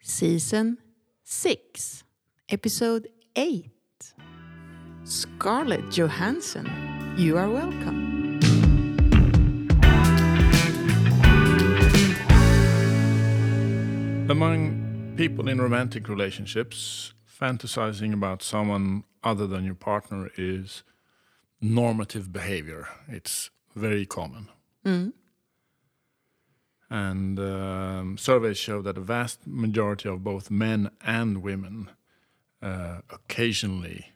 Season 6, Episode 8. Scarlett Johansson, you are welcome. Among people in romantic relationships, fantasizing about someone other than your partner is normative behavior. It's very common. Mm. And um, surveys show that a vast majority of both men and women uh, occasionally,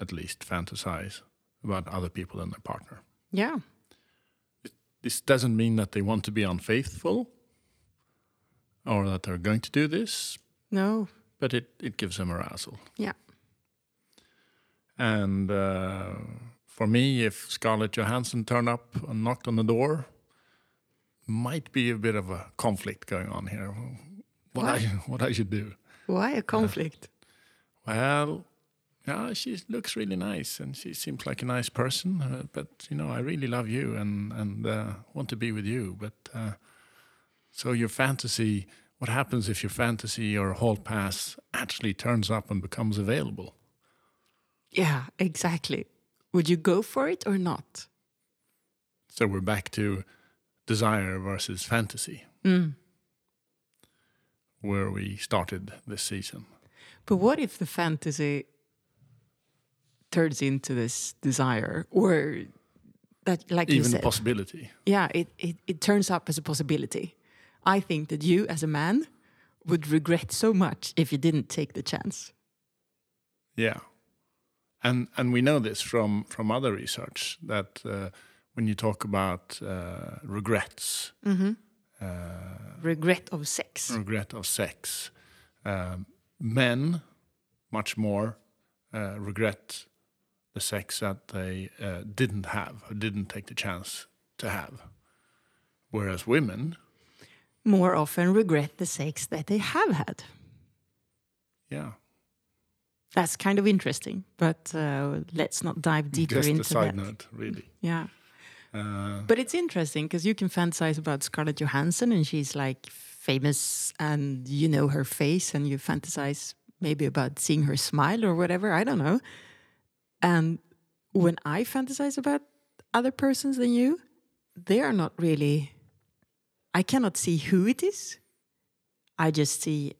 at least, fantasize about other people than their partner. Yeah. This doesn't mean that they want to be unfaithful or that they're going to do this, No. but it, it gives them arousal. Yeah. And uh, for me, if Scarlett Johansson turned up and knocked on the door, might be a bit of a conflict going on here. What I what I should do? Why a conflict? Well, yeah, she looks really nice and she seems like a nice person. Uh, but you know, I really love you and and uh, want to be with you. But uh, so your fantasy, what happens if your fantasy or hall pass actually turns up and becomes available? yeah, exactly. Would you go for it or not? So we're back to desire versus fantasy, Mm. where we started this season. But what if the fantasy turns into this desire or that like you Even a possibility. yeah it, it, it turns up as a possibility i think that you as a man would regret so much if you didn't take the chance Yeah, and and we know this from from other research that uh, when you talk about uh, regrets, uh, regret of sex. regret of sex, um, men much more uh, regret the sex that they uh, didn't have or didn't take the chance to have, whereas women, more often regret the sex that they have had. Yeah, that's kind of interesting but uh, let's not dive deeper just a into side that. note, really. yeah Uh, But it's interesting because you can fantasize about Scarlett Johansson and she's like famous and you know her face and you fantasize maybe about seeing her smile or whatever. I don't know. And when I fantasize about other persons than you, they are not really, I cannot see who it is. I just see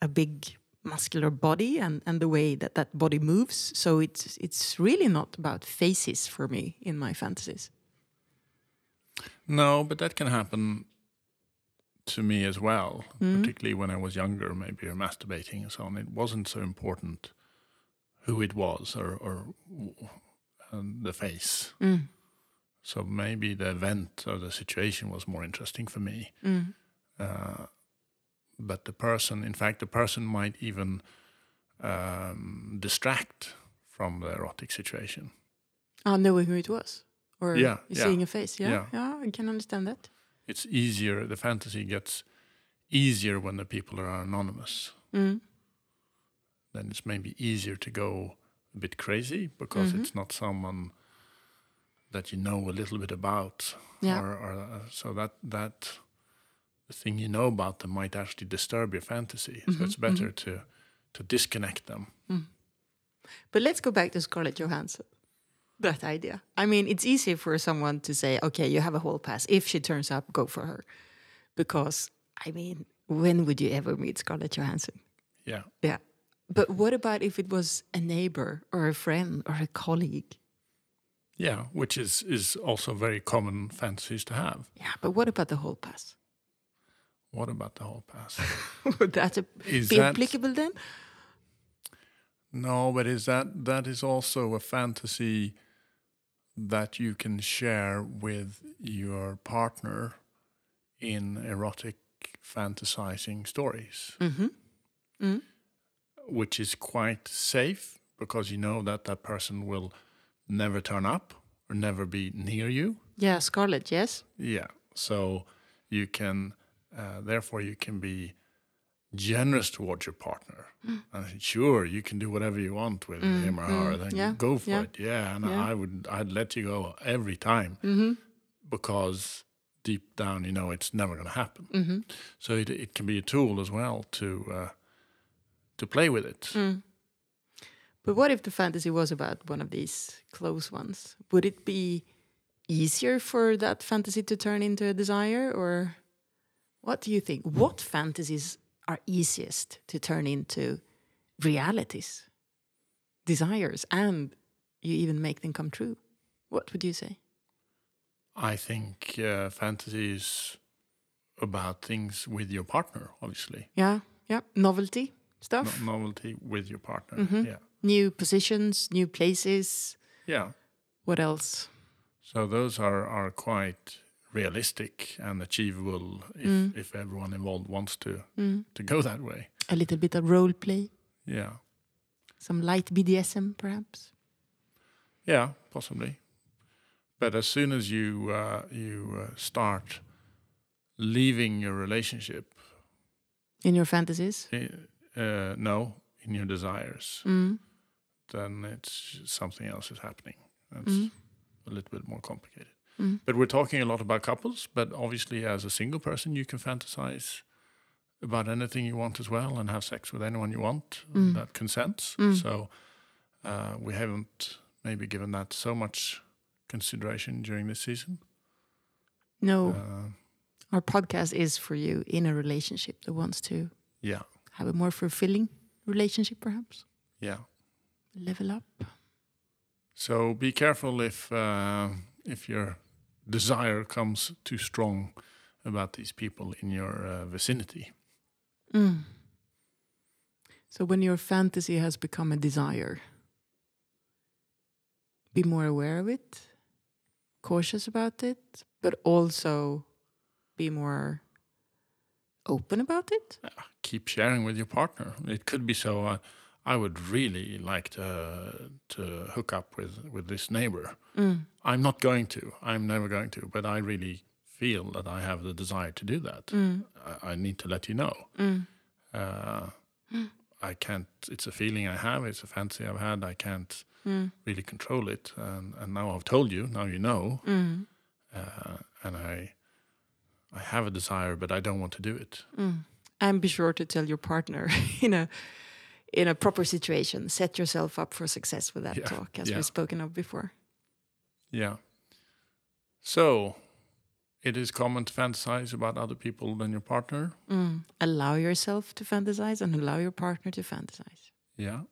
a big muscular body and, and the way that that body moves. So it's it's really not about faces for me in my fantasies. No, but that can happen to me as well, particularly when I was younger, maybe or masturbating and so on. It wasn't so important who it was or, or um, the face. So maybe the event or the situation was more interesting for me. Uh, but the person, in fact, the person might even um, distract from the erotic situation. Ah, knowing who it was, or Yeah, yeah. seeing a face. Yeah, Yeah. yeah, I can understand that. it's easier the fantasy gets easier when the people are anonymous Mm. then it's maybe easier to go a bit crazy because it's not someone that you know a little bit about Yeah. or, or uh, so that that thing you know about them might actually disturb your fantasy so mm-hmm, it's better mm-hmm. to to disconnect them mm. But let's go back to Scarlett Johansson. That idea. I mean, it's easy for someone to say, "Okay, you have a hall pass. If she turns up, go for her," because I mean, when would you ever meet Scarlett Johansson? yeah Yeah. But what about if it was a neighbor or a friend or a colleague? yeah which is is also very common fantasies to have Yeah, but what about the hall pass? What about the hall pass Would that Is be that- applicable then? No, but is that that is also a fantasy that you can share with your partner in erotic fantasizing stories, mm-hmm. Mm-hmm. which is quite safe because you know that that person will never turn up or never be near you. Yeah, Scarlett. Yes. Yeah. So you can, uh, therefore, you can be generous towards your partner. And sure, you can do whatever you want with him or her. Then Yeah, go for yeah, it. Yeah. And yeah. I would, I'd let you go every time Mm-hmm. because deep down you know it's never going to happen. Mm-hmm. So it it can be a tool as well to uh, to play with it. Mm. But what if the fantasy was about one of these close ones? Would it be easier for that fantasy to turn into a desire, or what do you think? What fantasies are easiest to turn into realities, desires, and you even make them come true? What would you say? I think uh, fantasy is about things with your partner, obviously. Yeah, yeah, novelty No- stuff, novelty with your partner. Mhm. Yeah. new positions, new places. Yeah. What else? So those are, are quite realistic and achievable if, Mm. if everyone involved wants to, Mm. to go that way. A little bit of role play, Yeah. some light BDSM, perhaps. Yeah, possibly. But as soon as you uh, you uh, start leaving your relationship, In your fantasies. uh, no, in your desires, Mm. then it's something else is happening. That's Mm. a little bit more complicated. Mm. But we're talking a lot about couples. But obviously, as a single person, you can fantasize about anything you want as well, and have sex with anyone you want Mm. that consents. Mm. So uh, we haven't maybe given that so much consideration during this season. No, Uh, our podcast is for you in a relationship that wants to yeah, have a more fulfilling relationship, perhaps. yeah. Level up. So be careful if uh, if your desire comes too strong about these people in your uh, vicinity. Mm. So when your fantasy has become a desire, be more aware of it, cautious about it, but also be more open about it. keep sharing with your partner. It could be so. Uh, I would really like to to hook up with with this neighbor. Mm. I'm not going to. I'm never going to. But I really feel that I have the desire to do that. Mm. I, I need to let you know. Mm. Uh, I can't. It's a feeling I have. It's a fancy I've had. I can't Mm. really control it. And, and now I've told you. Now you know. Mm. Uh, and I I have a desire, but I don't want to do it. Mm. And be sure to tell your partner you a in a proper situation. Set yourself up for success with that Yeah, talk, as yeah. we've spoken of before. Yeah. So, it is common to fantasize about other people than your partner. Mm. Allow yourself to fantasize and allow your partner to fantasize. Yeah.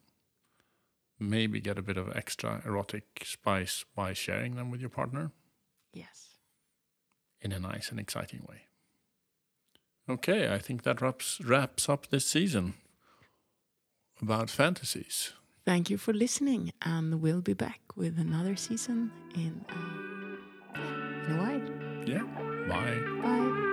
Maybe get a bit of extra erotic spice by sharing them with your partner Yes. in a nice and exciting way. Okay, I think that wraps wraps up this season about fantasies. Thank you for listening, and we'll be back with another season in, uh, in a while. Yeah. Bye. Bye.